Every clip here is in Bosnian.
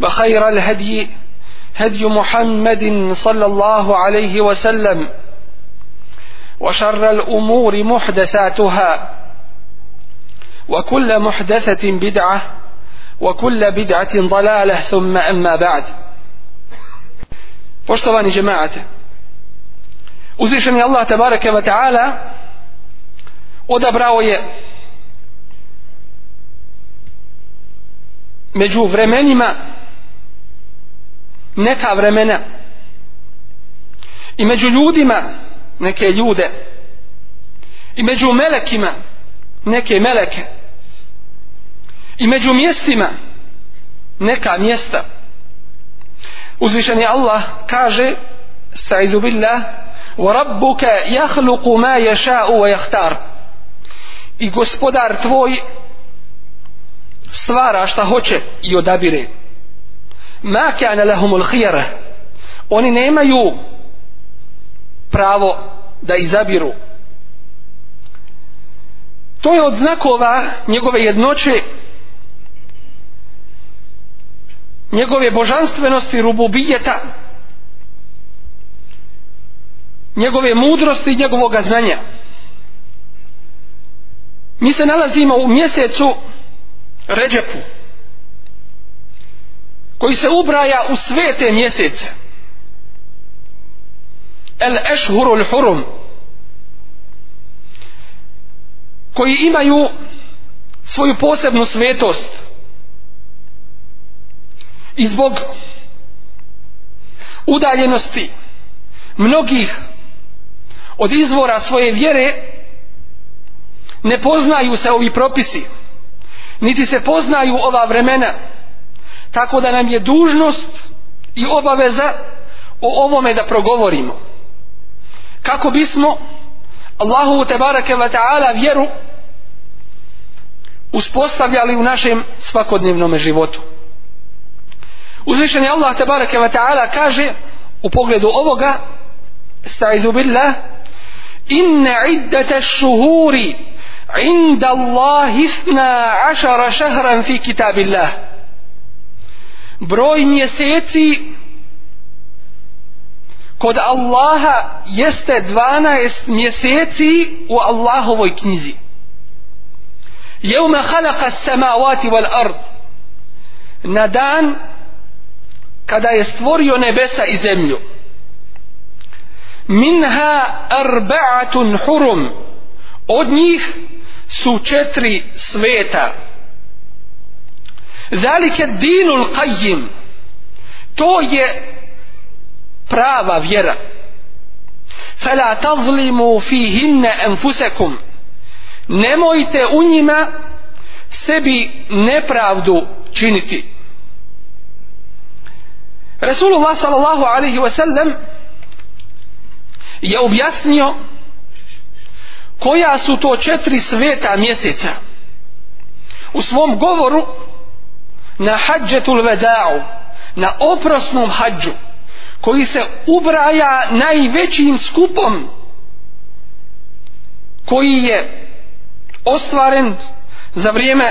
وخير الهدي هدي محمد صلى الله عليه وسلم وشر الأمور محدثاتها وكل محدثة بدعة وكل بدعة ضلالة ثم أما بعد Poštovani جماعة uzvišeni Allah tabaraka wa ta'ala odabrao je među vremenima neka vremena i među ljudima neke ljude i među melekima neke meleke i među mjestima neka mjesta uzvišeni Allah kaže sta'idu billah wa rabbuka jahluku ma ješa'u wa jahtar i gospodar tvoj stvara šta hoće i odabire ma kana lahum al-khiyara oni nemaju pravo da izabiru to je od znakova njegove jednoće njegove božanstvenosti rububijeta njegove mudrosti i njegovog znanja mi se nalazimo u mjesecu Ređepu koji se ubraja u svete mjesece el ešhurul hurum koji imaju svoju posebnu svetost i zbog udaljenosti mnogih od izvora svoje vjere ne poznaju se ovi propisi niti se poznaju ova vremena tako da nam je dužnost i obaveza o ovome da progovorimo kako bismo Allahu te bareke ve taala vjeru uspostavljali u našem svakodnevnom životu Uzvišeni Allah te bareke ve taala kaže u pogledu ovoga Estaizu billah in iddata shuhuri inda Allahi 12 shahran fi kitabillah broj mjeseci kod Allaha jeste 12 mjeseci u Allahovoj knjizi jevme halaka samavati wal ard na dan kada je stvorio nebesa i zemlju minha arbaatun hurum od njih su četiri sveta Zalike dinul qajim To je prava vjera Fela tazlimu fi hinne enfusekum Nemojte u njima sebi nepravdu činiti Resulullah sallallahu alaihi wa sallam je objasnio koja su to četiri sveta mjeseca u svom govoru na hađetul veda'u na oprosnom hađu koji se ubraja najvećim skupom koji je ostvaren za vrijeme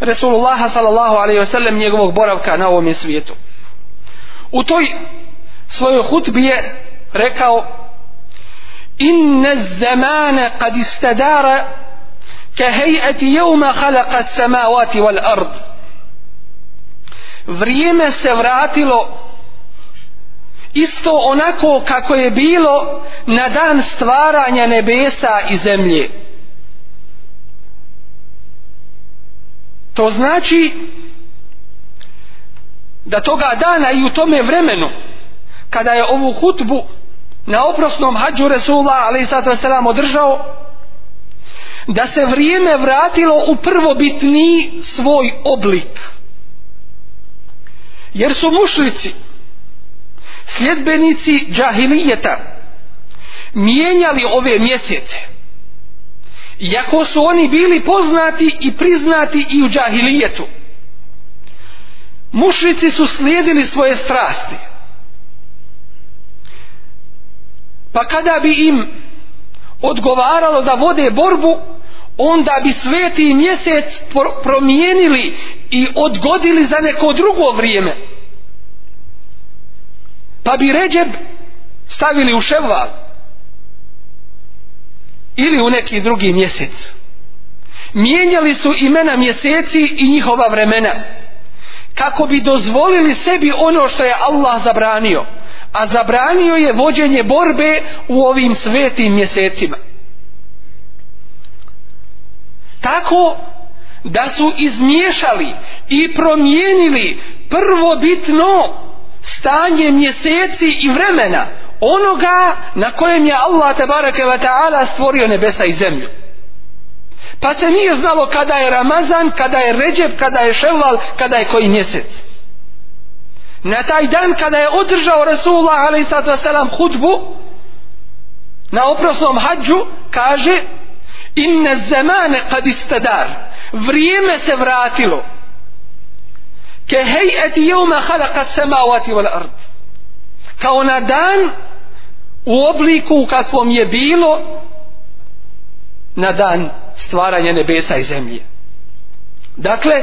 Resulullaha sallallahu alaihi ve sellem njegovog boravka na ovom svijetu u toj svojoj hutbi je rekao inna zemane kad istadara ka hejati jevma halaka samavati wal ardu vrijeme se vratilo isto onako kako je bilo na dan stvaranja nebesa i zemlje. To znači da toga dana i u tome vremenu kada je ovu hutbu na oprosnom hađu Resula ali sad vas selam održao da se vrijeme vratilo u prvobitni svoj oblik jer su mušlici sljedbenici džahilijeta mijenjali ove mjesece iako su oni bili poznati i priznati i u džahilijetu mušlici su slijedili svoje strasti pa kada bi im odgovaralo da vode borbu onda bi sveti mjesec promijenili i odgodili za neko drugo vrijeme pa bi ređeb stavili u ševal ili u neki drugi mjesec mijenjali su imena mjeseci i njihova vremena kako bi dozvolili sebi ono što je Allah zabranio a zabranio je vođenje borbe u ovim svetim mjesecima tako da su izmiješali i promijenili prvobitno stanje mjeseci i vremena onoga na kojem je Allah tabaraka wa ta'ala stvorio nebesa i zemlju pa se nije znalo kada je Ramazan kada je Ređep, kada je Ševal kada je koji mjesec na taj dan kada je održao Rasulullah alaihissalatu wasalam hudbu na oprosnom hađu kaže inne zemane kad istadar vrijeme se vratilo ke hejeti jevme halaka semavati vel ard kao na dan u obliku u kakvom je bilo na dan stvaranja nebesa i zemlje dakle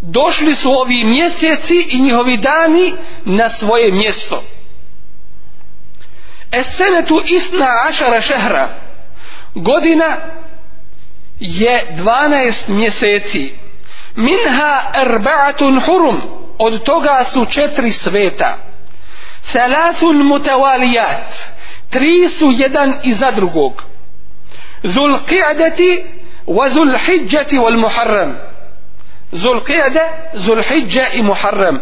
došli su ovi mjeseci i njihovi dani na svoje mjesto es senetu isna ašara šehra godina je 12 mjeseci minha erba'atun hurum od toga su četiri sveta salasun mutawalijat tri su jedan iza drugog zul qi'adati wa zul hijjati wal muharram zul qi'ada zul hijja i muharram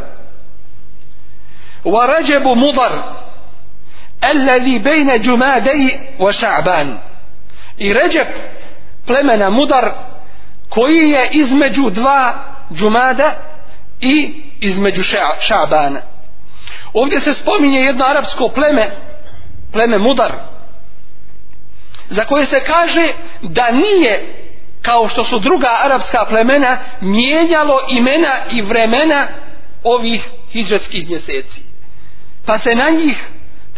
wa rajabu mudar alladhi bejna بين wa ša'ban i Ređep plemena Mudar koji je između dva džumada i između Šabana. Ovdje se spominje jedno arapsko pleme, pleme Mudar, za koje se kaže da nije, kao što su druga arapska plemena, mijenjalo imena i vremena ovih hijđetskih mjeseci. Pa se na njih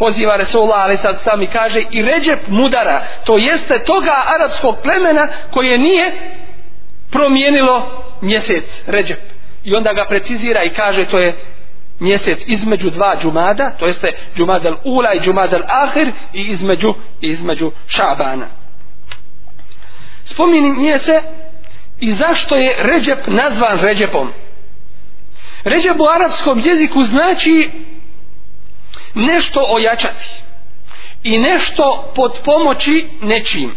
poziva Resulullah ali sad sami kaže i Ređep mudara to jeste toga arapskog plemena koje nije promijenilo mjesec Ređep i onda ga precizira i kaže to je mjesec između dva džumada to jeste džumad al ula i džumad al ahir i između, između šabana spominje se i zašto je Ređep nazvan Ređepom Ređep u arapskom jeziku znači nešto ojačati i nešto pod pomoći nečim.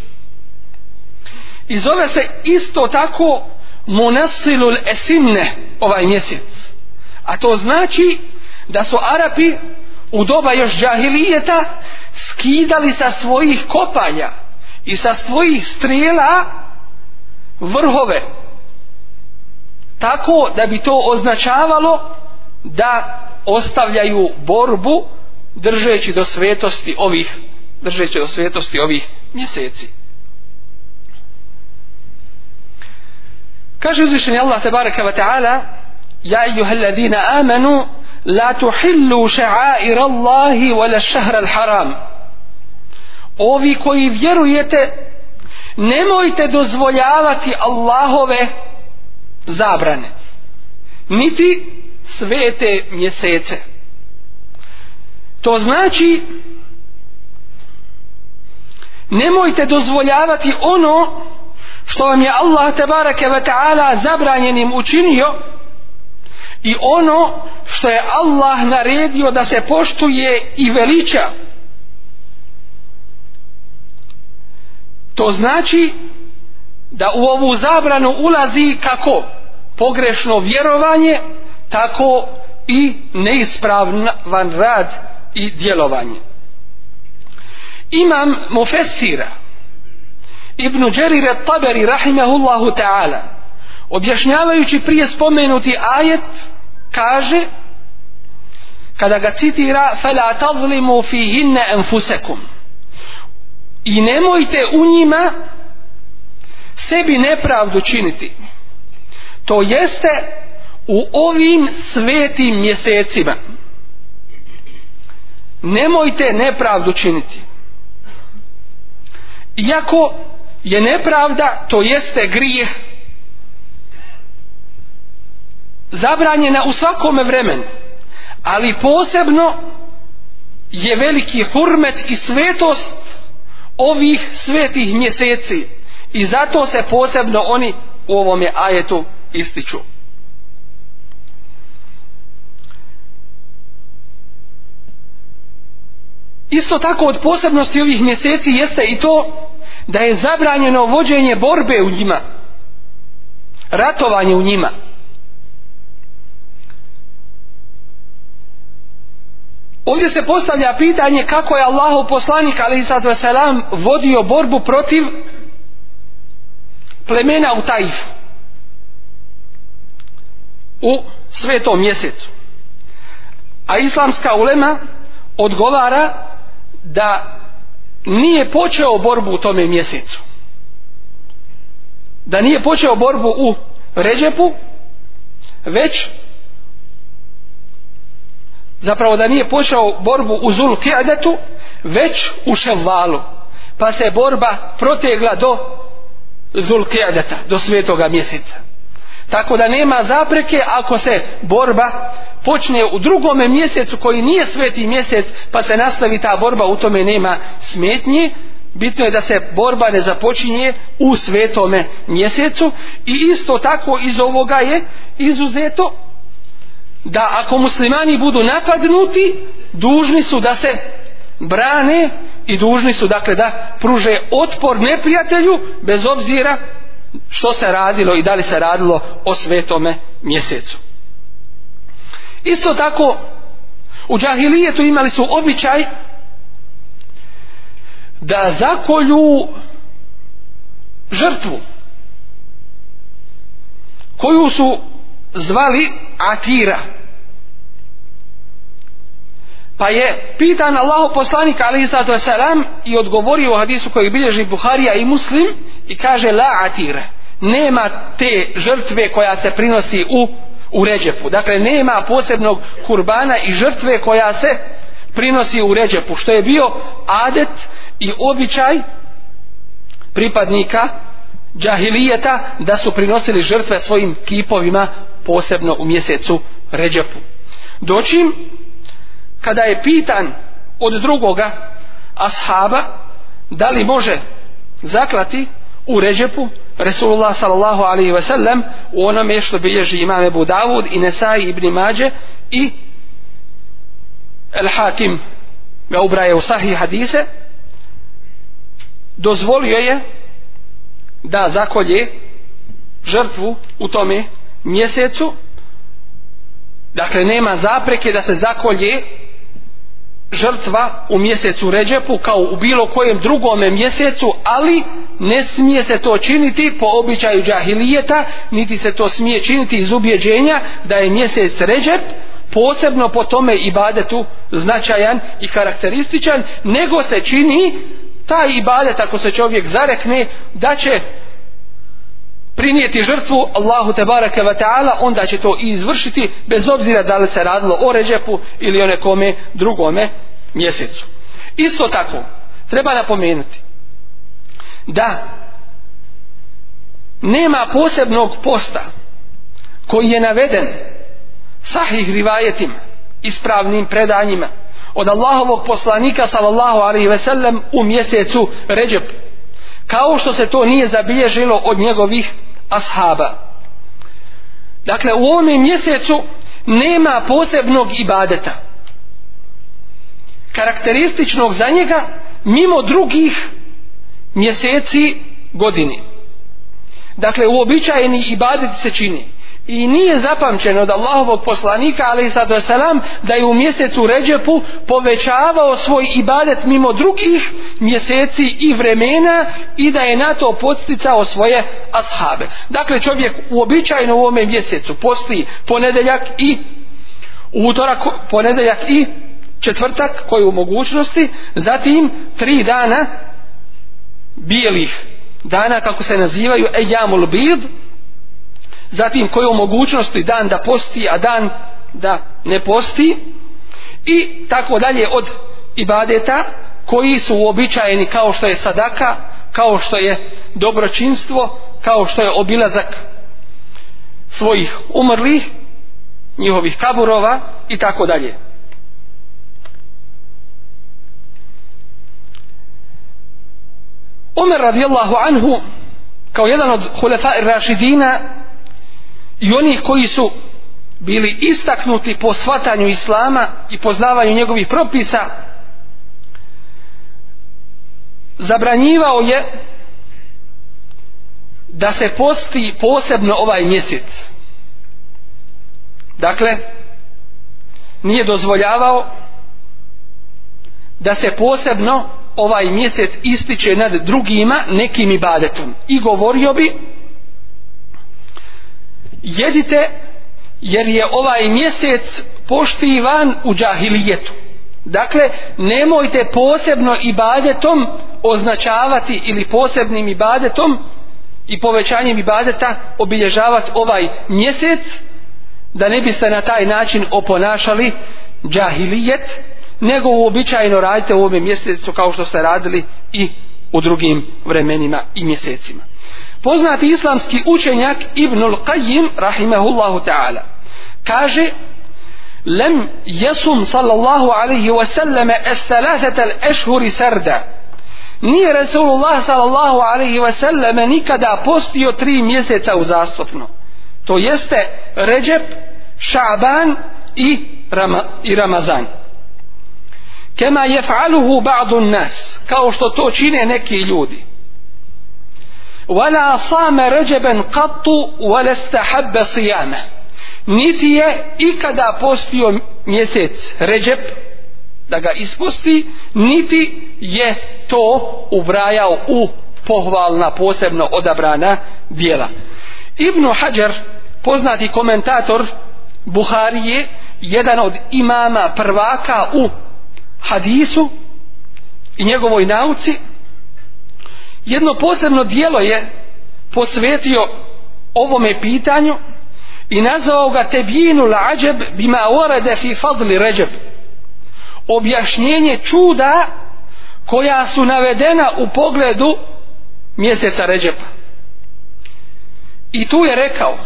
I zove se isto tako Munasilul Esinne ovaj mjesec. A to znači da su Arapi u doba još džahilijeta skidali sa svojih kopanja i sa svojih strela vrhove tako da bi to označavalo da ostavljaju borbu držeći do svetosti ovih držeći do svetosti ovih mjeseci kaže uzvišenje Allah tabaraka wa ta'ala ja ijuha alladina amanu la tuhillu ša'air Allahi wala šahra haram ovi koji vjerujete nemojte dozvoljavati Allahove zabrane niti svete mjesece To znači nemojte dozvoljavati ono što vam je Allah tebareke ve taala zabranjenim učinio i ono što je Allah naredio da se poštuje i veliča. To znači da u ovu zabranu ulazi kako pogrešno vjerovanje, tako i neispravan rad i djelovanje. Imam Mufessira Ibn Đerire Taberi Rahimehullahu Teala objašnjavajući prije spomenuti ajet kaže kada ga citira fela tazlimu fi hinne enfusekum i nemojte u njima sebi nepravdu činiti to jeste u ovim svetim mjesecima nemojte nepravdu činiti. Iako je nepravda, to jeste grije, zabranjena u svakome vremenu, ali posebno je veliki hurmet i svetost ovih svetih mjeseci i zato se posebno oni u ovome ajetu ističu. Isto tako od posebnosti ovih mjeseci jeste i to da je zabranjeno vođenje borbe u njima, ratovanje u njima. Ovdje se postavlja pitanje kako je Allahu poslanik alejhi salatu vesselam vodio borbu protiv plemena u Taif u svetom mjesecu. A islamska ulema odgovara da nije počeo borbu u tome mjesecu da nije počeo borbu u Ređepu već zapravo da nije počeo borbu u Zulkijadetu već u Ševalu pa se borba protegla do Zulkijadeta do svetoga mjeseca tako da nema zapreke ako se borba počne u drugome mjesecu koji nije sveti mjesec pa se nastavi ta borba u tome nema smetnje bitno je da se borba ne započinje u svetome mjesecu i isto tako iz ovoga je izuzeto da ako muslimani budu napadnuti dužni su da se brane i dužni su dakle da pruže otpor neprijatelju bez obzira što se radilo i da li se radilo o svetome mjesecu. Isto tako, u džahilijetu imali su običaj da zakolju žrtvu koju su zvali Atira. Atira. Pa je pitan Allahu poslanik alaihi sallatu wasalam i odgovorio u hadisu koji bilježi Buharija i Muslim i kaže la atir, nema te žrtve koja se prinosi u, u Ređepu. Dakle, nema posebnog kurbana i žrtve koja se prinosi u Ređepu, što je bio adet i običaj pripadnika džahilijeta da su prinosili žrtve svojim kipovima posebno u mjesecu Ređepu. Doćim kada je pitan od drugoga ashaba da li može zaklati u Ređepu Resulullah sallallahu alaihi ve sellem u onome što bilježi imame Ebu Davud i Nesaj ibn Mađe i El Hakim ga ubraje u sahi hadise dozvolio je da zakolje žrtvu u tome mjesecu dakle nema zapreke da se zakolje žrtva u mjesecu Ređepu kao u bilo kojem drugome mjesecu, ali ne smije se to činiti po običaju džahilijeta, niti se to smije činiti iz ubjeđenja da je mjesec Ređep posebno po tome ibadetu značajan i karakterističan, nego se čini taj ibadet ako se čovjek zarekne da će prinijeti žrtvu Allahu te baraka ve taala onda će to i izvršiti bez obzira da li se radilo o Ređepu ili o nekome drugome mjesecu. Isto tako treba napomenuti da nema posebnog posta koji je naveden sahih rivajetim ispravnim predanjima od Allahovog poslanika sallallahu alaihi ve sellem u mjesecu Ređepu kao što se to nije zabilježilo od njegovih ashaba dakle u ovom mjesecu nema posebnog ibadeta karakterističnog za njega mimo drugih mjeseci godine dakle uobičajeni ibadet se čini I nije zapamćeno od Allahovog poslanika, ali i sada selam, da je u mjesecu Ređepu povećavao svoj ibadet mimo drugih mjeseci i vremena i da je na to podsticao svoje ashabe. Dakle, čovjek uobičajno u ovome mjesecu posti ponedeljak i utorak, ponedeljak i četvrtak koji u mogućnosti, zatim tri dana bijelih dana kako se nazivaju Ejamul Bid, zatim koje u mogućnosti dan da posti, a dan da ne posti i tako dalje od ibadeta koji su uobičajeni kao što je sadaka, kao što je dobročinstvo, kao što je obilazak svojih umrlih, njihovih kaburova i tako dalje. Umar radijallahu anhu kao jedan od hulefa i rašidina i onih koji su bili istaknuti po shvatanju islama i poznavanju njegovih propisa zabranjivao je da se posti posebno ovaj mjesec dakle nije dozvoljavao da se posebno ovaj mjesec ističe nad drugima nekim ibadetom i govorio bi jedite jer je ovaj mjesec poštivan u džahilijetu dakle nemojte posebno ibadetom označavati ili posebnim ibadetom i povećanjem ibadeta obilježavati ovaj mjesec da ne biste na taj način oponašali džahilijet nego uobičajeno radite u ovom mjesecu kao što ste radili i u drugim vremenima i mjesecima poznati islamski učenjak Ibn Al-Qayyim rahimahullahu ta'ala kaže lem jesum sallallahu alaihi wa sallame es salatetel ešhuri serda nije Resulullah sallallahu alaihi wa sallame nikada postio tri mjeseca uzastopno to jeste Ređep, Šaban i, Rama, i Ramazan kema jef'aluhu ba'du nas kao što to čine neki ljudi ولا صام رجبا قط ولا استحب صيامه niti je ikada postio mjesec ređep da ga ispusti niti je to uvrajao u pohvalna posebno odabrana dijela Ibnu Hajar poznati komentator Buharije jedan od imama prvaka u hadisu i njegovoj nauci jedno posebno dijelo je posvetio ovome pitanju i nazvao ga tebijinu lađeb bima orede fi fadli ređeb objašnjenje čuda koja su navedena u pogledu mjeseca ređeba i tu je rekao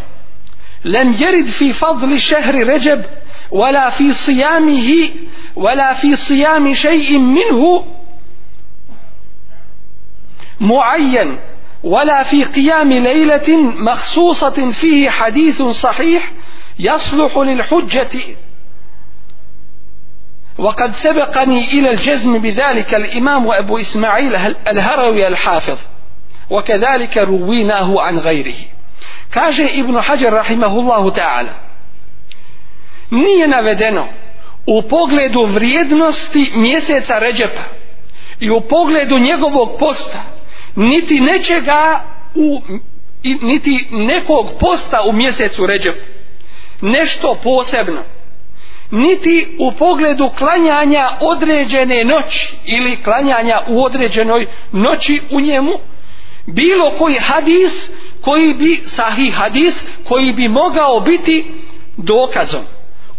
lem jerid fi fadli šehri ređeb wala fi sijamihi wala fi sijami šeji minhu معين ولا في قيام ليلة مخصوصة فيه حديث صحيح يصلح للحجة وقد سبقني إلى الجزم بذلك الإمام أبو إسماعيل الهروي الحافظ وكذلك رويناه عن غيره ابن حجر رحمه الله تعالى نينا navedeno u pogledu vrijednosti mjeseca Ređepa i u pogledu njegovog posta niti nečega u, niti nekog posta u mjesecu ređe nešto posebno niti u pogledu klanjanja određene noći ili klanjanja u određenoj noći u njemu bilo koji hadis koji bi sahi hadis koji bi mogao biti dokazom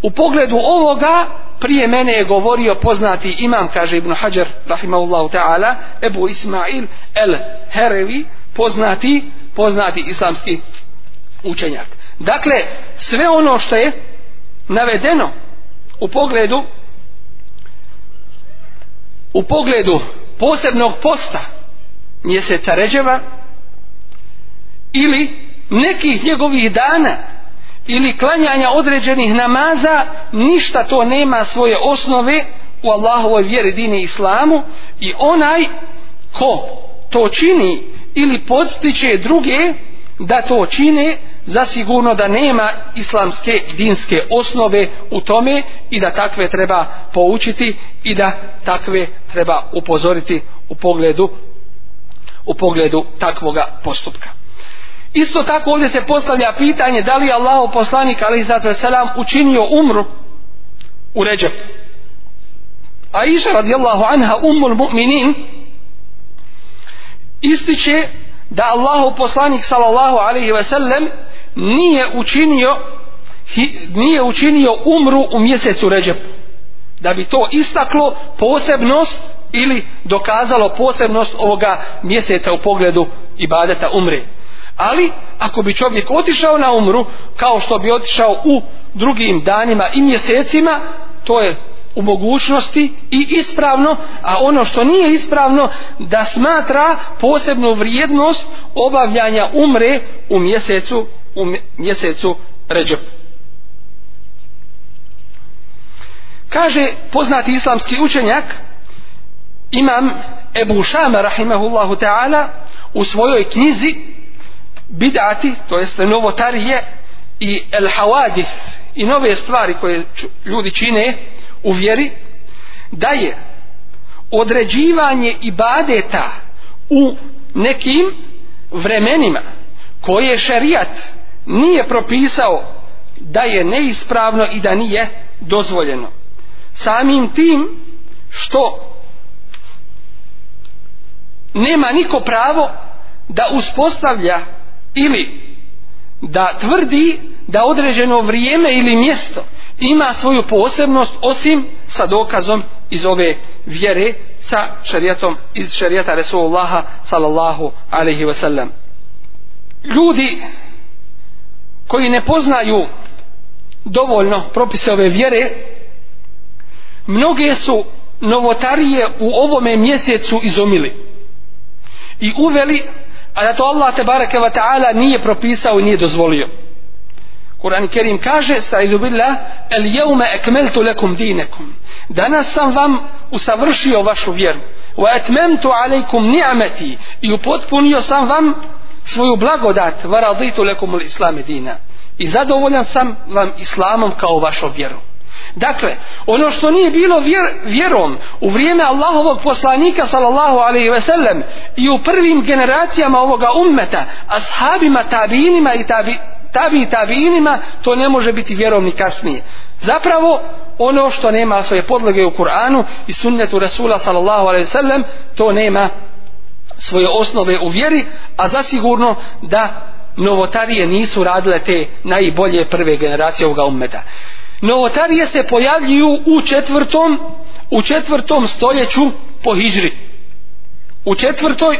u pogledu ovoga prije mene je govorio poznati imam, kaže Ibn Hajar, rahimahullahu ta'ala, Ebu Ismail el Herevi, poznati, poznati islamski učenjak. Dakle, sve ono što je navedeno u pogledu u pogledu posebnog posta mjeseca Ređeva ili nekih njegovih dana ili klanjanja određenih namaza ništa to nema svoje osnove u Allahovoj vjeri dini islamu i onaj ko to čini ili podstiče druge da to čine zasigurno da nema islamske dinske osnove u tome i da takve treba poučiti i da takve treba upozoriti u pogledu u pogledu takvoga postupka Isto tako ovdje se postavlja pitanje da li je Allah poslanik ali selam učinio umru u Ređep. A iša radijallahu anha umul mu'minin ističe da Allah poslanik sallallahu alaihi ve sellem nije učinio nije učinio umru u mjesecu Ređep da bi to istaklo posebnost ili dokazalo posebnost ovoga mjeseca u pogledu ibadeta umre ali ako bi čovjek otišao na umru kao što bi otišao u drugim danima i mjesecima to je u mogućnosti i ispravno a ono što nije ispravno da smatra posebnu vrijednost obavljanja umre u mjesecu u mjesecu Ređep kaže poznati islamski učenjak imam Ebu Šama rahimahullahu ta'ala u svojoj knjizi bidati, to jeste novotarije i el havadis i nove stvari koje ljudi čine u vjeri da je određivanje ibadeta u nekim vremenima koje šerijat nije propisao da je neispravno i da nije dozvoljeno. Samim tim što nema niko pravo da uspostavlja ili da tvrdi da određeno vrijeme ili mjesto ima svoju posebnost osim sa dokazom iz ove vjere sa šarijatom iz šarijata Resulullaha sallallahu alaihi wa sallam ljudi koji ne poznaju dovoljno propise ove vjere mnoge su novotarije u ovome mjesecu izomili i uveli a da to Allah te bareke ve taala nije propisao i nije dozvolio. Kur'an Kerim kaže: "Sta'izu billah, al-yawma akmaltu lakum dinakum." Danas sam vam usavršio vašu vjeru. "Wa atmamtu alaykum ni'mati." I upotpunio sam vam svoju blagodat. "Wa raditu lakum al-islam dina." I zadovoljan sam vam islamom kao vašom vjerom. Dakle, ono što nije bilo vjer, vjerom u vrijeme Allahovog poslanika sallallahu alaihi ve sellem i u prvim generacijama ovoga ummeta, ashabima, tabinima i tabi, tabi i tabinima, to ne može biti vjerom ni kasnije. Zapravo, ono što nema svoje podloge u Kur'anu i sunnetu Rasula sallallahu alaihi ve sellem, to nema svoje osnove u vjeri, a zasigurno da novotarije nisu radile te najbolje prve generacije ovoga ummeta. Novotarije se pojavljuju u četvrtom u četvrtom stoljeću po hijri. U četvrtoj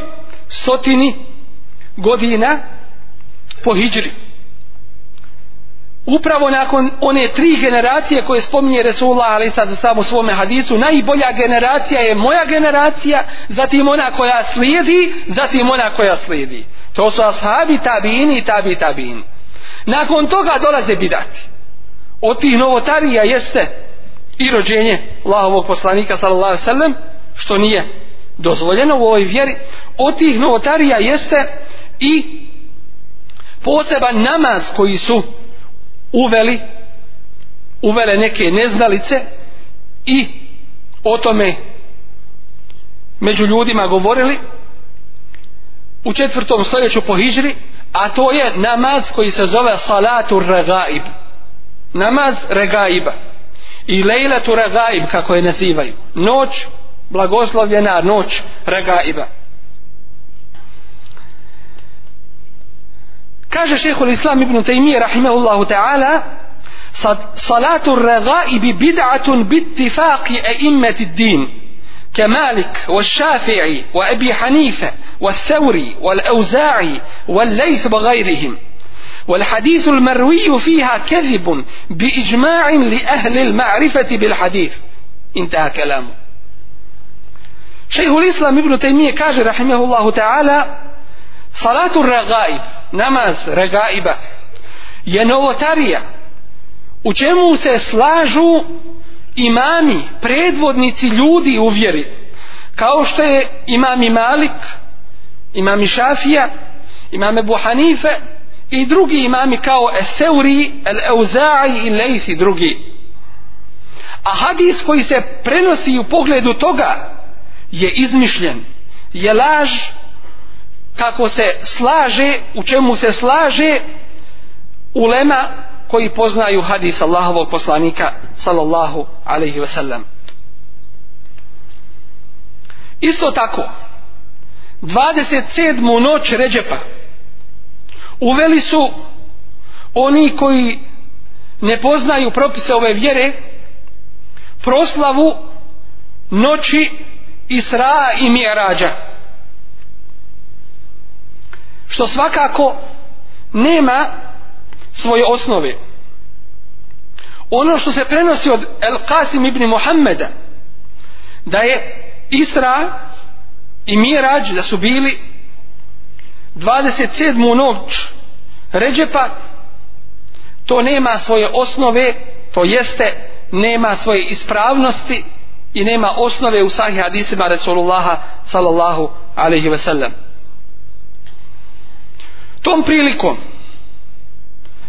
stotini godina po hijri. Upravo nakon one tri generacije koje spominje Resulullah ali sad za samo svome hadisu, najbolja generacija je moja generacija, zatim ona koja slijedi, zatim ona koja slijedi. To su ashabi, tabini, tabi, tabini. Nakon toga dolaze bidati od tih novotarija jeste i rođenje Allahovog poslanika sallallahu alejhi ve sellem što nije dozvoljeno u ovoj vjeri od tih novotarija jeste i poseban namaz koji su uveli uvele neke neznalice i o tome među ljudima govorili u četvrtom stoljeću po hijri a to je namaz koji se zove salatu ragaib namaz regaiba i lejlatu regaib kako je nazivaju noć blagoslovljena noć regaiba kaže šehhul islam ibn Taymi rahimahullahu ta'ala salatu regaib bid'atun bittifaki e immeti din كمالك والشافعي وأبي حنيفة والثوري والأوزاعي والليث وغيرهم والحديث المروي فيها كذب بإجماع لأهل المعرفة بالحديث انتهى كلامه شيخ الإسلام ابن تيمية كاج رحمه الله تعالى صلاة الرغائب نماز رغائبة ينوتاريا وجمو سيسلاجو imami, predvodnici ljudi u vjeri, kao što je imami Malik, imami Šafija, imame Buhanife, i drugi imami kao Eseuri, El Euzai i Lejsi drugi. A hadis koji se prenosi u pogledu toga je izmišljen, je laž kako se slaže, u čemu se slaže ulema koji poznaju hadis Allahovog poslanika sallallahu alaihi ve sellem. Isto tako, 27. noć Ređepa, uveli su oni koji ne poznaju propise ove vjere proslavu noći Isra i Mjerađa što svakako nema svoje osnove ono što se prenosi od El Qasim ibn Muhammeda da je Isra i Mirađ da su bili 27. noć Ređepa to nema svoje osnove to jeste nema svoje ispravnosti i nema osnove u sahih hadisima Resulullaha sallallahu alaihi ve sellem tom prilikom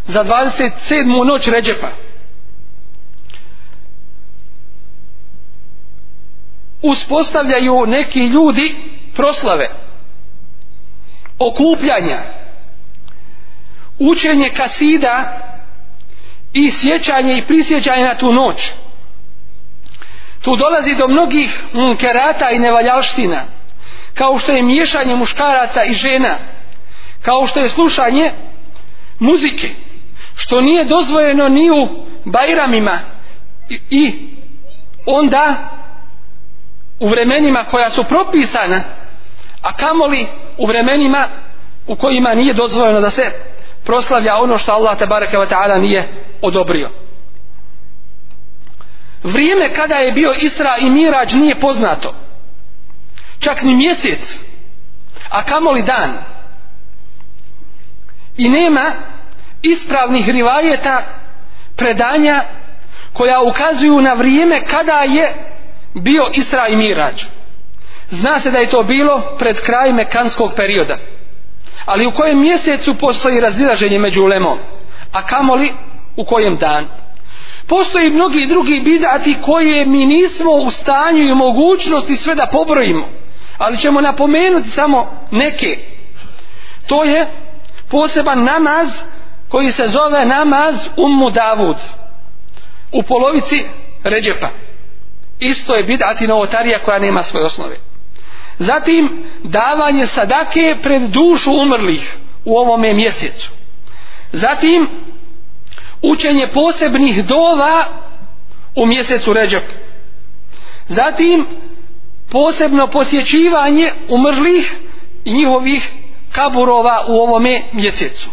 za 27. noć Ređepa uspostavljaju neki ljudi proslave okupljanja učenje kasida i sjećanje i prisjećanje na tu noć tu dolazi do mnogih munkerata i nevaljalština kao što je miješanje muškaraca i žena kao što je slušanje muzike što nije dozvojeno ni u bajramima i onda u vremenima koja su propisana a kamoli u vremenima u kojima nije dozvoljeno da se proslavlja ono što Allah te bareke ve taala nije odobrio. Vrijeme kada je bio Isra i Mirađ nije poznato. Čak ni mjesec, a kamoli dan. I nema ispravnih rivajeta predanja koja ukazuju na vrijeme kada je bio Isra i Mirađ. Zna se da je to bilo pred kraj mekanskog perioda. Ali u kojem mjesecu postoji razilaženje među ulemom? A kamo li u kojem dan? Postoji mnogi drugi bidati koje mi nismo u stanju i mogućnosti sve da pobrojimo. Ali ćemo napomenuti samo neke. To je poseban namaz koji se zove namaz Ummu Davud. U polovici Ređepa. Isto je bidati novotarija koja nema svoje osnove. Zatim davanje sadake pred dušu umrlih u ovome mjesecu. Zatim učenje posebnih dova u mjesecu Ređep. Zatim posebno posjećivanje umrlih i njihovih kaburova u ovome mjesecu.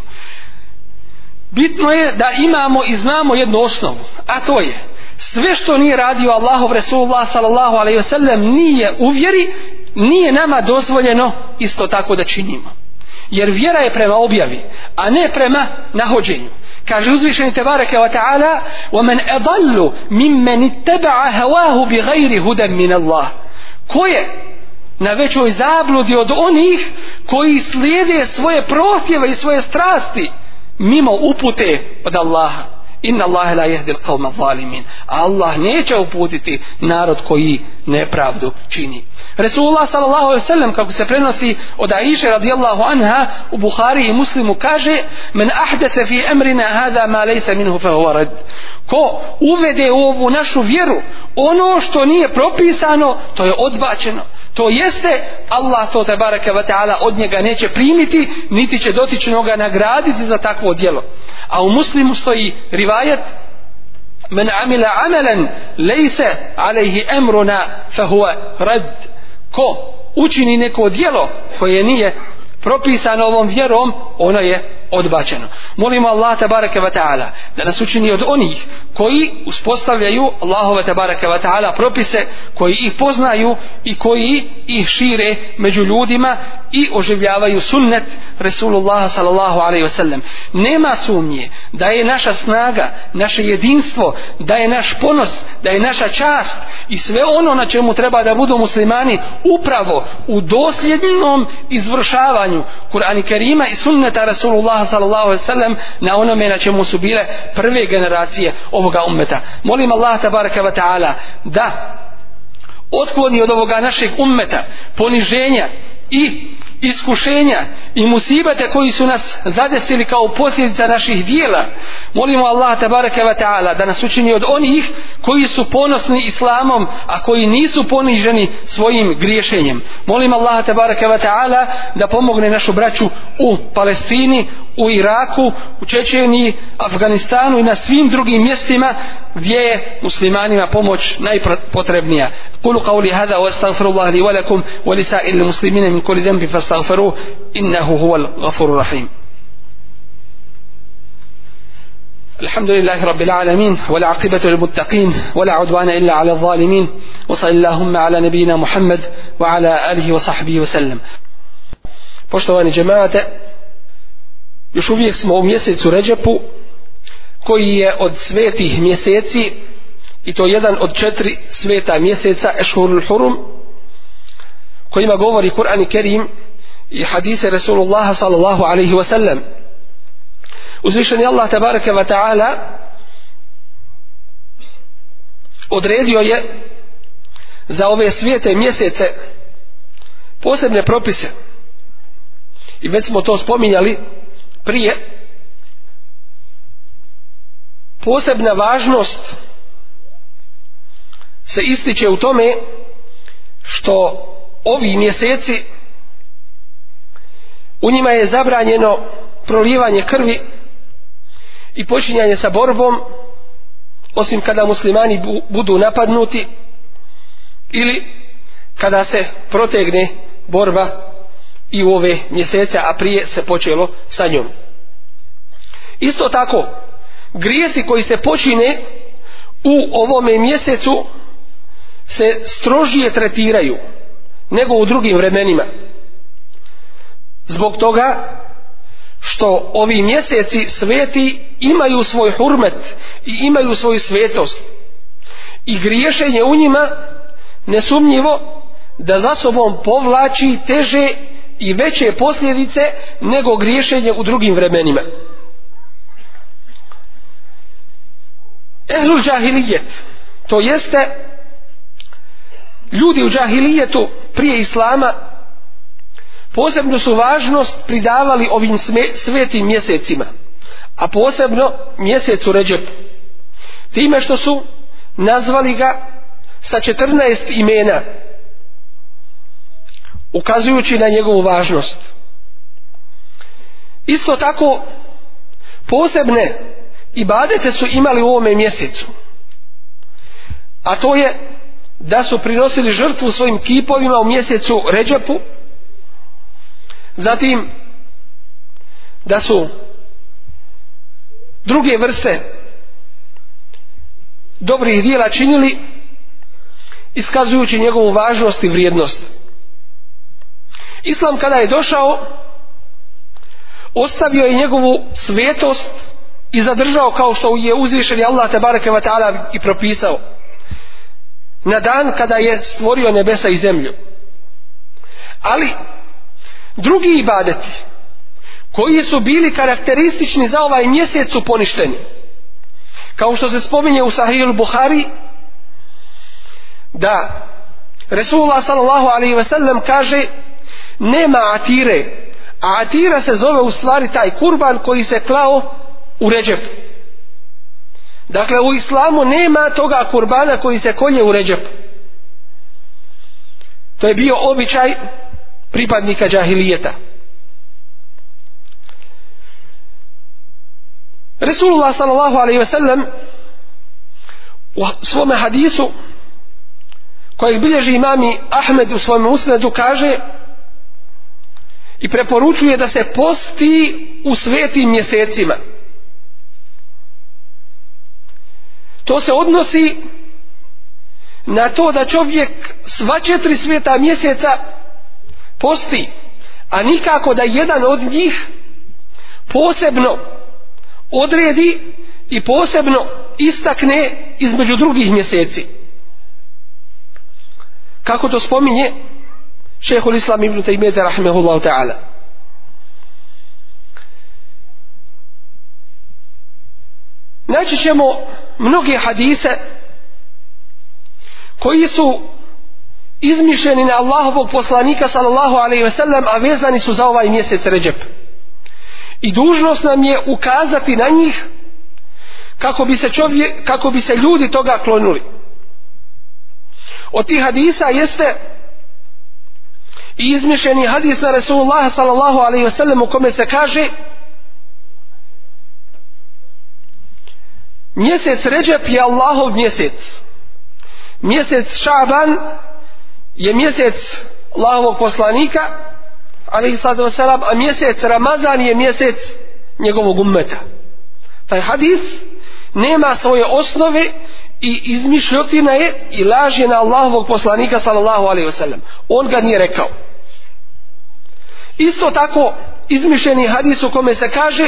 Bitno je da imamo i znamo jednu osnovu, a to je sve što nije radio Allahov Resulullah sallallahu alaihi wasallam nije uvjeri nije nama dozvoljeno isto tako da činimo. Jer vjera je prema objavi, a ne prema nahođenju. Kaže uzvišeni te bareke wa ta'ala وَمَنْ أَضَلُّ مِمْ مَنِ تَبَعَ هَوَاهُ بِغَيْرِ هُدَمْ مِنَ اللَّهِ Ko je na većoj zabludi od onih koji slijede svoje protjeve i svoje strasti mimo upute od Allaha? inna Allahe la jehdil kavma zalimin Allah neće uputiti narod koji nepravdu čini Resulullah sallallahu alaihi sallam kako se prenosi od Aisha radijallahu anha u Bukhari i muslimu kaže men ahdese fi emrina hada ma lejsa minhu fe huvarad ko uvede u ovu našu vjeru ono što nije propisano to je odbačeno to jeste Allah to te bareke ve taala od njega neće primiti niti će dotičnoga nagraditi za takvo djelo a u muslimu stoji rivajet men amila amalan leysa alayhi amruna fa huwa rad ko učini neko djelo koje nije propisano ovom vjerom, ono je odbačeno. Molimo Allah tabaraka wa ta'ala da nas učini od onih koji uspostavljaju Allahove tabaraka wa ta'ala propise koji ih poznaju i koji ih šire među ljudima i oživljavaju sunnet Resulullah sallallahu alaihi wa sallam. Nema sumnje da je naša snaga, naše jedinstvo, da je naš ponos, da je naša čast i sve ono na čemu treba da budu muslimani upravo u dosljednom izvršavanju poučavanju Kur'ani Kerima i sunneta Rasulullah sallallahu alaihi sallam na onome na čemu su bile prve generacije ovoga ummeta. Molim Allah tabaraka wa ta'ala da otkloni od ovoga našeg ummeta poniženja i iskušenja i musibete koji su nas zadesili kao posljedica naših dijela molimo Allah tabaraka wa ta'ala da nas učini od onih koji su ponosni islamom a koji nisu poniženi svojim griješenjem molimo Allah tabaraka wa ta'ala da pomogne našu braću u Palestini u Iraku, u Čečeniji, Afganistanu i na svim drugim mjestima gdje je muslimanima pomoć najpotrebnija. Kulu kao li hada, wa astagfirullah li velakum, wa li sa ili muslimine min koli dembi fas واستغفروه إنه هو الغفور الرحيم الحمد لله رب العالمين ولا عقبة للمتقين ولا عدوان إلا على الظالمين وصل اللهم على نبينا محمد وعلى آله وصحبه وسلم Poštovani džemate, još uvijek smo u mjesecu Ređepu, koji je od svetih mjeseci, i to jedan od četiri sveta mjeseca, Ešhurul Hurum, kojima govori Kur'an i Kerim, i hadise Resulullaha sallallahu alaihi wa sallam uzvišen je Allah tabaraka wa ta'ala odredio je za ove svijete mjesece posebne propise i već smo to spominjali prije posebna važnost se ističe u tome što ovi mjeseci u njima je zabranjeno prolivanje krvi i počinjanje sa borbom osim kada muslimani bu, budu napadnuti ili kada se protegne borba i u ove mjesece, a prije se počelo sa njom. Isto tako, grijesi koji se počine u ovome mjesecu se strožije tretiraju nego u drugim vremenima zbog toga što ovi mjeseci sveti imaju svoj hurmet i imaju svoju svetost i griješenje u njima nesumnjivo da za sobom povlači teže i veće posljedice nego griješenje u drugim vremenima Ehlul džahilijet to jeste ljudi u džahilijetu prije islama Posebno su važnost pridavali ovim svetim mjesecima, a posebno mjesecu Ređep. Time što su nazvali ga sa 14 imena, ukazujući na njegovu važnost. Isto tako, posebne i badete su imali u ovome mjesecu. A to je da su prinosili žrtvu svojim kipovima u mjesecu Ređepu, Zatim, da su druge vrste dobrih dijela činili iskazujući njegovu važnost i vrijednost. Islam kada je došao, ostavio je njegovu svetost i zadržao kao što je uzvišen Allah te bareke ve taala i propisao na dan kada je stvorio nebesa i zemlju. Ali Drugi ibadeti koji su bili karakteristični za ovaj mjesec su poništeni. Kao što se spominje u Sahil Buhari da Resulullah sallallahu alaihi ve sellem kaže nema atire a atira se zove u stvari taj kurban koji se klao u ređepu. Dakle, u islamu nema toga kurbana koji se kolje u ređepu. To je bio običaj pripadnika džahilijeta. Resulullah sallallahu alaihi ve sellem u svome hadisu kojeg bilježi imami Ahmed u svome usnedu kaže i preporučuje da se posti u svetim mjesecima. To se odnosi na to da čovjek sva četiri svijeta mjeseca posti a nikako da jedan od njih posebno odredi i posebno istakne između drugih mjeseci kako to spominje šehhul islam ibn Taymiyyah rahmehullahu ta'ala Naći ćemo mnoge hadise koji su izmišljeni na Allahovog poslanika sallallahu alaihi ve sellem a vezani su za ovaj mjesec Ređep i dužnost nam je ukazati na njih kako bi se, čovje, kako bi se ljudi toga klonuli od tih hadisa jeste i izmišljeni hadis na Resulullah sallallahu alaihi ve sellem u kome se kaže mjesec Ređep je Allahov mjesec mjesec Šaban je je mjesec Allahovog poslanika ali sad a mjesec Ramazan je mjesec njegovog ummeta taj hadis nema svoje osnove i izmišljotina je i laž je na Allahovog poslanika sallallahu alaihi wasallam on ga nije rekao isto tako izmišljeni hadis u kome se kaže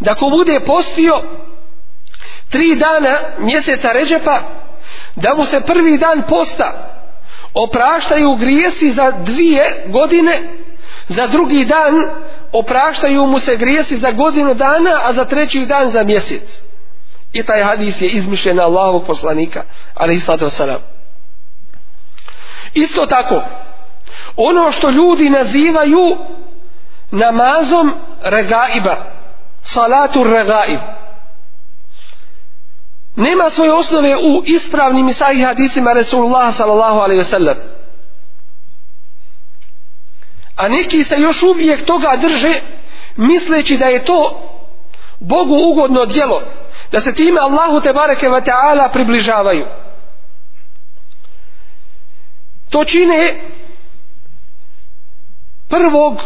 da ko bude postio tri dana mjeseca Ređepa da mu se prvi dan posta opraštaju grijesi za dvije godine, za drugi dan opraštaju mu se grijesi za godinu dana, a za treći dan za mjesec. I taj hadis je izmišljen na Allahovog poslanika, ali i sada sada. Isto tako, ono što ljudi nazivaju namazom regaiba, salatu regaiba, nema svoje osnove u ispravnim i sahih hadisima Resulullah sallallahu alaihi wasallam a neki se još uvijek toga drže misleći da je to Bogu ugodno djelo da se time Allahu te bareke ve taala približavaju to čine prvog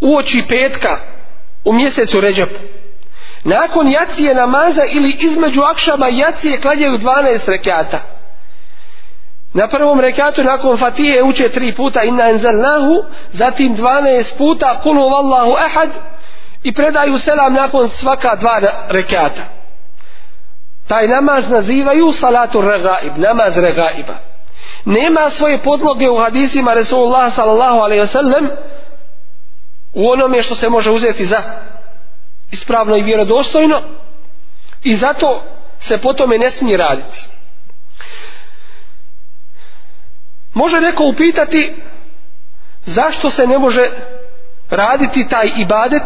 uoči petka u mjesecu Ređepu Nakon jacije namaza ili između akšama jacije klanjaju 12 rekata. Na prvom rekatu nakon fatije uče tri puta inna enzelnahu, zatim 12 puta kulu vallahu ahad i predaju selam nakon svaka dva rekata. Taj namaz nazivaju salatu regaib, namaz regaiba. Nema svoje podloge u hadisima Resulullah sallallahu alaihi wasallam u onome što se može uzeti za ispravno i vjerodostojno i zato se po tome ne smije raditi. Može neko upitati zašto se ne može raditi taj ibadet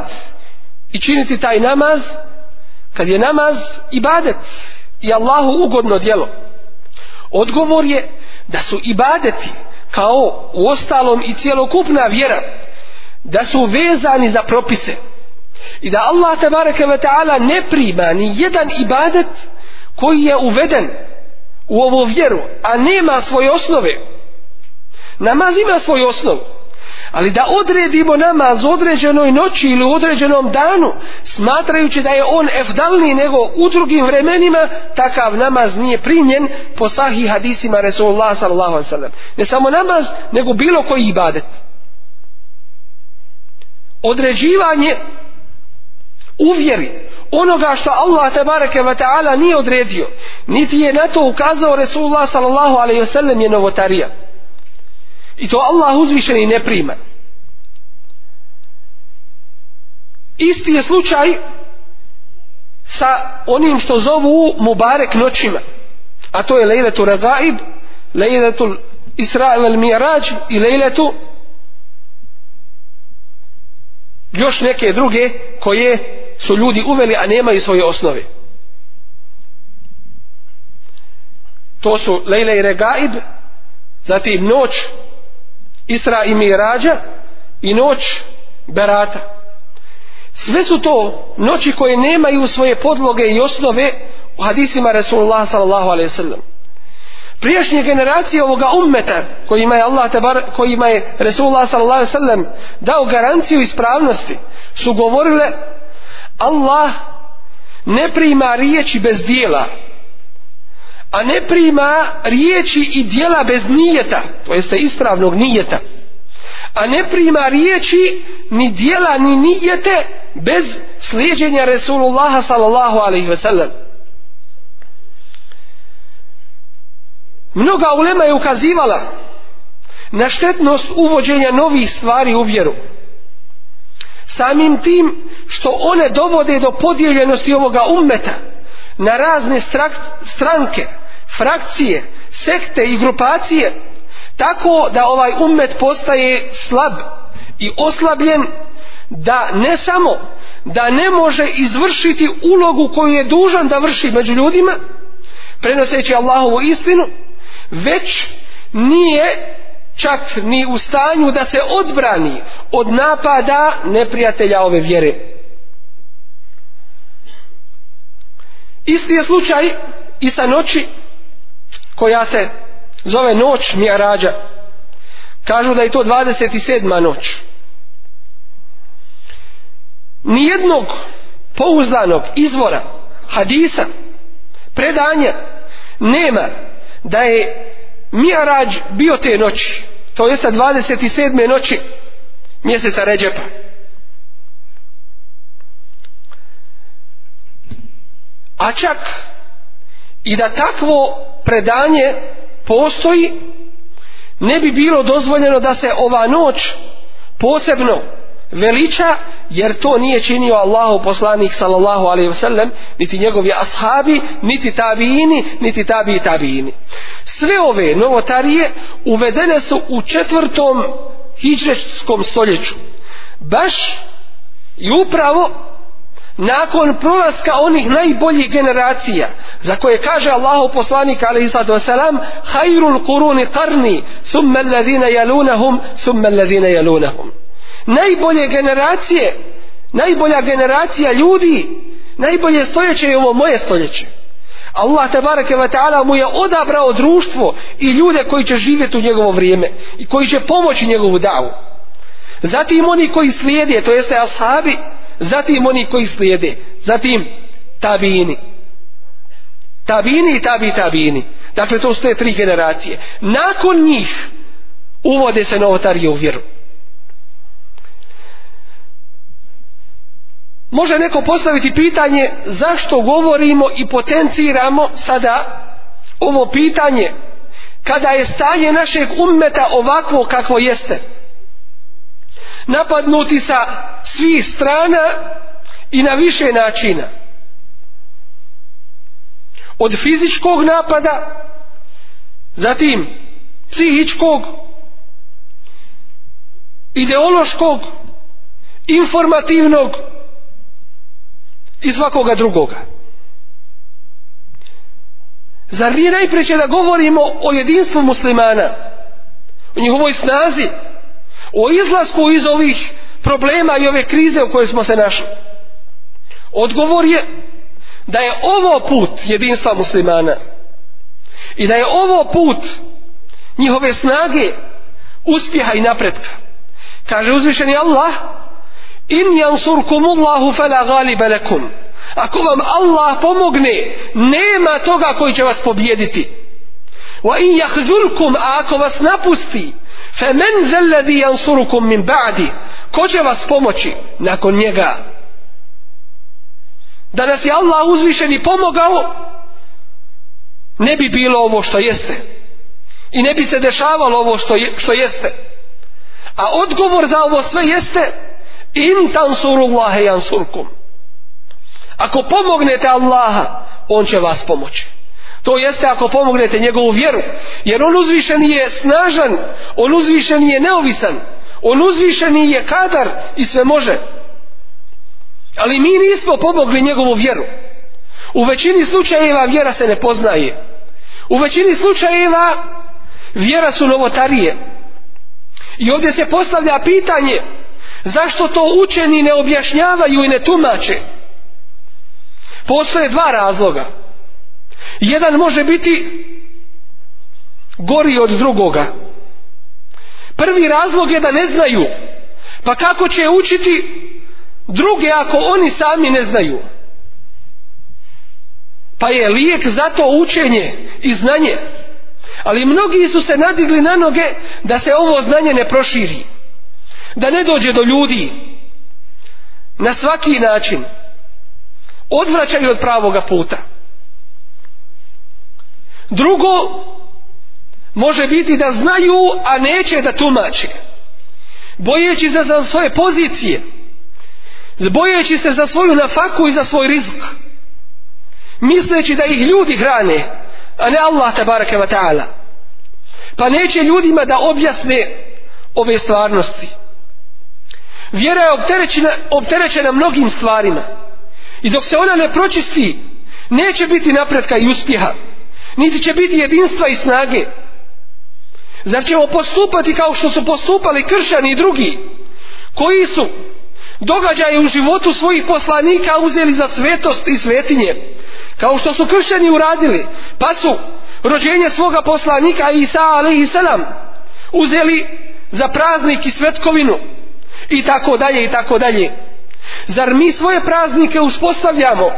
i činiti taj namaz kad je namaz ibadet i Allahu ugodno djelo. Odgovor je da su ibadeti kao u ostalom i cjelokupna vjera da su vezani za propise. I da Allah tabaraka wa ta'ala ne prima ni jedan ibadet koji je uveden u ovu vjeru, a nema svoje osnove. Namaz ima svoju osnovu. Ali da odredimo namaz u određenoj noći ili u određenom danu, smatrajući da je on efdalniji nego u drugim vremenima, takav namaz nije primjen po sahi hadisima Resulullah sallallahu alaihi sallam. Ne samo namaz, nego bilo koji ibadet. Određivanje uvjeri onoga što Allah te bareke ve taala nije odredio niti je na to ukazao Resulullah sallallahu alejhi ve sellem je novotarija i to Allah uzvišeni ne prima isti je slučaj sa onim što zovu mubarek noćima a to je lejletu regaib lejletu Israel al Mirađ i lejletu još neke druge koje su ljudi uveli, a nemaju svoje osnove. To su Lejle i Regaib, zatim noć Isra i Mirađa i noć Berata. Sve su to noći koje nemaju svoje podloge i osnove u hadisima Resulullah sallallahu alaihi sallam. Prijašnje generacije ovoga ummeta kojima je Allah tebar, kojima je Resulullah sallallahu alaihi sallam dao garanciju ispravnosti su govorile Allah ne prima riječi bez dijela a ne prima riječi i dijela bez nijeta to jeste ispravnog nijeta a ne prima riječi ni dijela ni nijete bez slijedjenja Resulullaha sallallahu alaihi ve sellem mnoga ulema je ukazivala na štetnost uvođenja novih stvari u vjeru samim tim što one dovode do podijeljenosti ovoga ummeta na razne stranke, frakcije, sekte i grupacije, tako da ovaj ummet postaje slab i oslabljen da ne samo da ne može izvršiti ulogu koju je dužan da vrši među ljudima, prenoseći Allahovu istinu, već nije čak ni u stanju da se odbrani od napada neprijatelja ove vjere. Isti je slučaj i sa noći koja se zove noć Mijarađa. Kažu da je to 27. noć. Nijednog pouzdanog izvora hadisa, predanja, nema da je Mijarađ bio te noći, to jeste 27. noći mjeseca Ređepa. A čak i da takvo predanje postoji, ne bi bilo dozvoljeno da se ova noć posebno veliča jer to nije činio Allahu poslanik sallallahu alejhi ve sellem niti njegovi ashabi niti tabiini niti tabi tabiini sve ove novotarije uvedene su u četvrtom hidžreskom stoljeću baš i upravo nakon prolaska onih najboljih generacija za koje kaže Allahu poslanik alejhi salatu ve selam hayrul quruni qarni thumma alladhina yalunahum thumma alladhina yalunahum najbolje generacije najbolja generacija ljudi najbolje stoljeće je ovo moje stoljeće Allah te barake wa ta'ala mu je odabrao društvo i ljude koji će živjeti u njegovo vrijeme i koji će pomoći njegovu davu zatim oni koji slijede to jeste ashabi zatim oni koji slijede zatim tabini tabini i tabi tabini dakle to su te tri generacije nakon njih uvode se novotarije u vjeru može neko postaviti pitanje zašto govorimo i potenciramo sada ovo pitanje kada je stanje našeg ummeta ovako kako jeste napadnuti sa svih strana i na više načina od fizičkog napada zatim psihičkog ideološkog informativnog i svakoga drugoga zar mi najpreće da govorimo o jedinstvu muslimana o njihovoj snazi o izlasku iz ovih problema i ove krize u kojoj smo se našli odgovor je da je ovo put jedinstva muslimana i da je ovo put njihove snage uspjeha i napretka kaže uzvišeni Allah Allah in jansurkumullahu fela galiba lekum ako vam Allah pomogne nema toga koji će vas pobjediti wa in jahzulkum a ako vas napusti fe men zelladi jansurkum min ba'di ko će vas pomoći nakon njega da nas je Allah uzvišen i pomogao ne bi bilo ovo što jeste i ne bi se dešavalo ovo što, je, što jeste a odgovor za ovo sve jeste jeste in tansurullahe jansurkum ako pomognete Allaha on će vas pomoći to jeste ako pomognete njegovu vjeru jer on uzvišen je snažan on uzvišen je neovisan on uzvišen je kadar i sve može ali mi nismo pomogli njegovu vjeru u većini slučajeva vjera se ne poznaje u većini slučajeva vjera su novotarije i ovdje se postavlja pitanje Zašto to učeni ne objašnjavaju i ne tumače? Postoje dva razloga. Jedan može biti gori od drugoga. Prvi razlog je da ne znaju. Pa kako će učiti druge ako oni sami ne znaju? Pa je lijek za to učenje i znanje. Ali mnogi su se nadigli na noge da se ovo znanje ne proširi da ne dođe do ljudi na svaki način odvraćaju od pravoga puta drugo može biti da znaju a neće da tumače bojeći se za svoje pozicije bojeći se za svoju nafaku i za svoj rizik misleći da ih ljudi hrane a ne Allah tabaraka wa ta'ala pa neće ljudima da objasne ove stvarnosti Vjera je opterećena, opterećena mnogim stvarima. I dok se ona ne pročisti, neće biti napretka i uspjeha. Niti će biti jedinstva i snage. Zar ćemo postupati kao što su postupali kršani i drugi, koji su događaje u životu svojih poslanika uzeli za svetost i svetinje, kao što su kršćani uradili, pa su rođenje svoga poslanika Isa alaihi salam uzeli za praznik i svetkovinu, i tako dalje i tako dalje zar mi svoje praznike uspostavljamo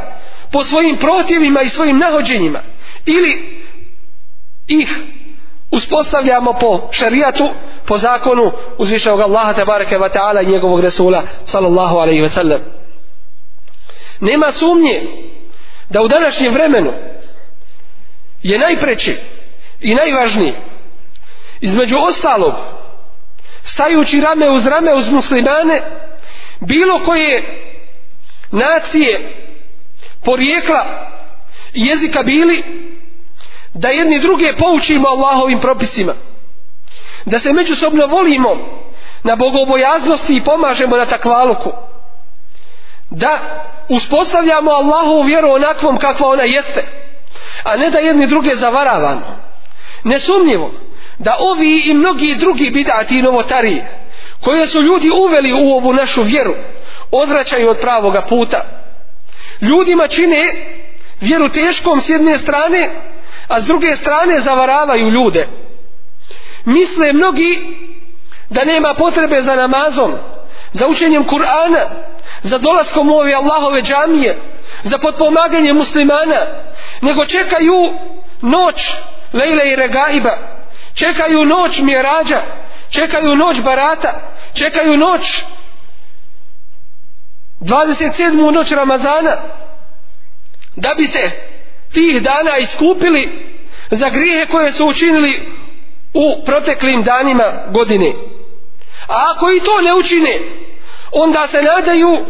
po svojim protivima i svojim nahođenjima ili ih uspostavljamo po šarijatu po zakonu uzvišenog Allaha tabaraka wa ta'ala i njegovog Resula sallallahu alaihi wa sallam nema sumnje da u današnjem vremenu je najpreći i najvažniji između ostalog stajući rame uz rame uz muslimane bilo koje nacije porijekla jezika bili da jedni druge poučimo Allahovim propisima da se međusobno volimo na bogobojaznosti i pomažemo na takvaluku da uspostavljamo Allahovu vjeru onakvom kakva ona jeste a ne da jedni druge zavaravamo nesumnjivo da ovi i mnogi drugi bidati i novotari koje su ljudi uveli u ovu našu vjeru odvraćaju od pravoga puta ljudima čine vjeru teškom s jedne strane a s druge strane zavaravaju ljude misle mnogi da nema potrebe za namazom za učenjem Kur'ana za dolaskom u ove Allahove džamije za potpomaganje muslimana nego čekaju noć lejle i regaiba čekaju noć mjerađa čekaju noć barata čekaju noć 27. noć Ramazana da bi se tih dana iskupili za grijehe koje su učinili u proteklim danima godine a ako i to ne učine onda se nadaju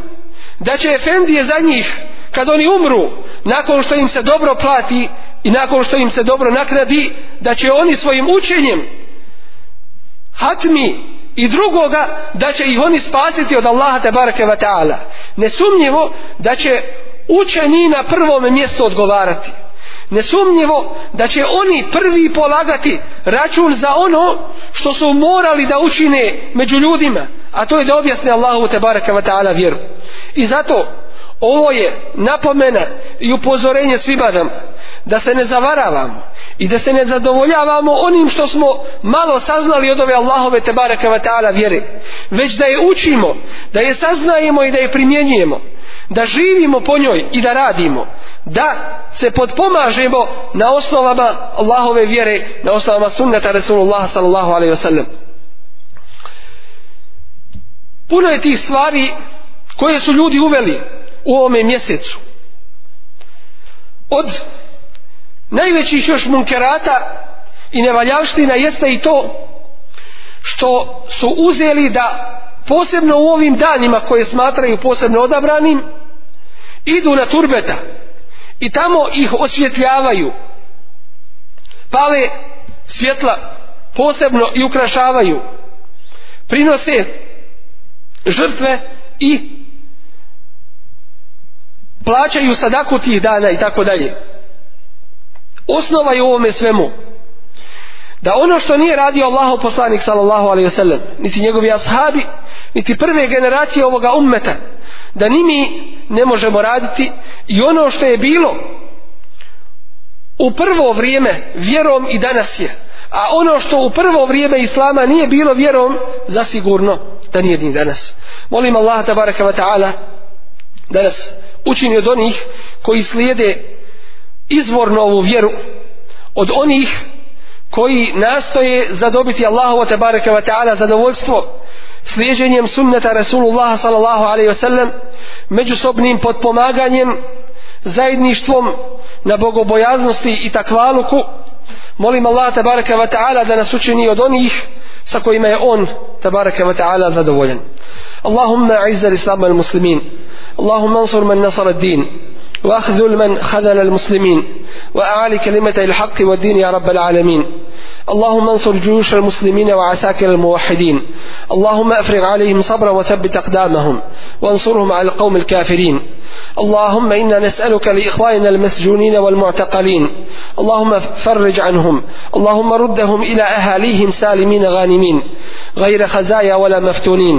da će Efendije za njih kad oni umru, nakon što im se dobro plati i nakon što im se dobro nakradi, da će oni svojim učenjem hatmi i drugoga da će ih oni spasiti od Allaha te bareke ve taala. Nesumnjivo da će učeni na prvom mjestu odgovarati. Nesumnjivo da će oni prvi polagati račun za ono što su morali da učine među ljudima, a to je da objasne Allahu te bareke ve taala vjeru. I zato Ovo je napomena i upozorenje svima nam da se ne zavaravamo i da se ne zadovoljavamo onim što smo malo saznali od ove Allahove tebara kavata'ala vjere, već da je učimo, da je saznajemo i da je primjenjujemo, da živimo po njoj i da radimo, da se podpomažemo na osnovama Allahove vjere, na osnovama sunnata Resulullah sallallahu alaihi wasallam. Puno je tih stvari koje su ljudi uveli u ovome mjesecu od najvećih još munkerata i nevaljavština jeste i to što su uzeli da posebno u ovim danima koje smatraju posebno odabranim idu na turbeta i tamo ih osvjetljavaju pale svjetla posebno i ukrašavaju prinose žrtve i plaćaju sadaku tih dana i tako dalje osnova je u ovome svemu da ono što nije radio Allaho poslanik sallallahu alaihi wasallam niti njegovi ashabi niti prve generacije ovoga ummeta da ni mi ne možemo raditi i ono što je bilo u prvo vrijeme vjerom i danas je a ono što u prvo vrijeme islama nije bilo vjerom zasigurno da nije ni danas molim Allaha tabaraka wa ta'ala danas nas učini od onih koji slijede izvorno ovu vjeru od onih koji nastoje zadobiti Allahu te bareke ve taala zadovoljstvo slijeđenjem sunneta Rasulullah sallallahu alejhi ve sellem međusobnim podpomaganjem zajedništvom na bogobojaznosti i takvaluku molim Allaha te bareke ve taala da nas učini od onih sa kojima je on te bareke ve taala zadovoljan اللهم أعز الإسلام والمسلمين اللهم انصر من نصر الدين واخذل من خذل المسلمين واعال كلمة الحق والدين يا رب العالمين اللهم انصر جيوش المسلمين وعساكر الموحدين اللهم افرغ عليهم صبرا وثبت اقدامهم وانصرهم على القوم الكافرين اللهم انا نسالك لاخواننا المسجونين والمعتقلين اللهم فرج عنهم اللهم ردهم الى اهاليهم سالمين غانمين غير خزايا ولا مفتونين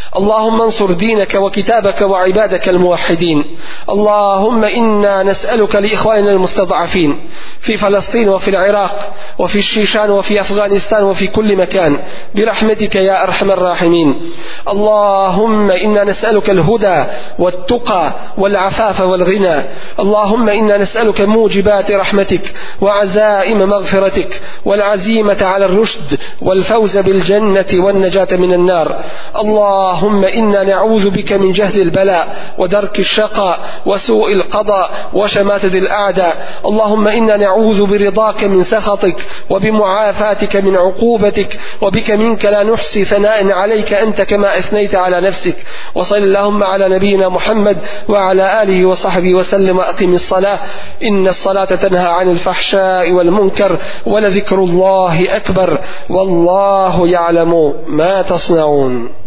اللهم انصر دينك وكتابك وعبادك الموحدين اللهم إنا نسألك لإخواننا المستضعفين في فلسطين وفي العراق وفي الشيشان وفي أفغانستان وفي كل مكان برحمتك يا أرحم الراحمين اللهم إنا نسألك الهدى والتقى والعفاف والغنى اللهم إنا نسألك موجبات رحمتك وعزائم مغفرتك والعزيمة على الرشد والفوز بالجنة والنجاة من النار اللهم اللهم إنا نعوذ بك من جهل البلاء ودرك الشقاء وسوء القضاء وشماتة الأعداء اللهم إنا نعوذ برضاك من سخطك وبمعافاتك من عقوبتك وبك منك لا نحصي ثناء عليك أنت كما أثنيت على نفسك وصل اللهم على نبينا محمد وعلى آله وصحبه وسلم أقم الصلاة إن الصلاة تنهى عن الفحشاء والمنكر ولذكر الله أكبر والله يعلم ما تصنعون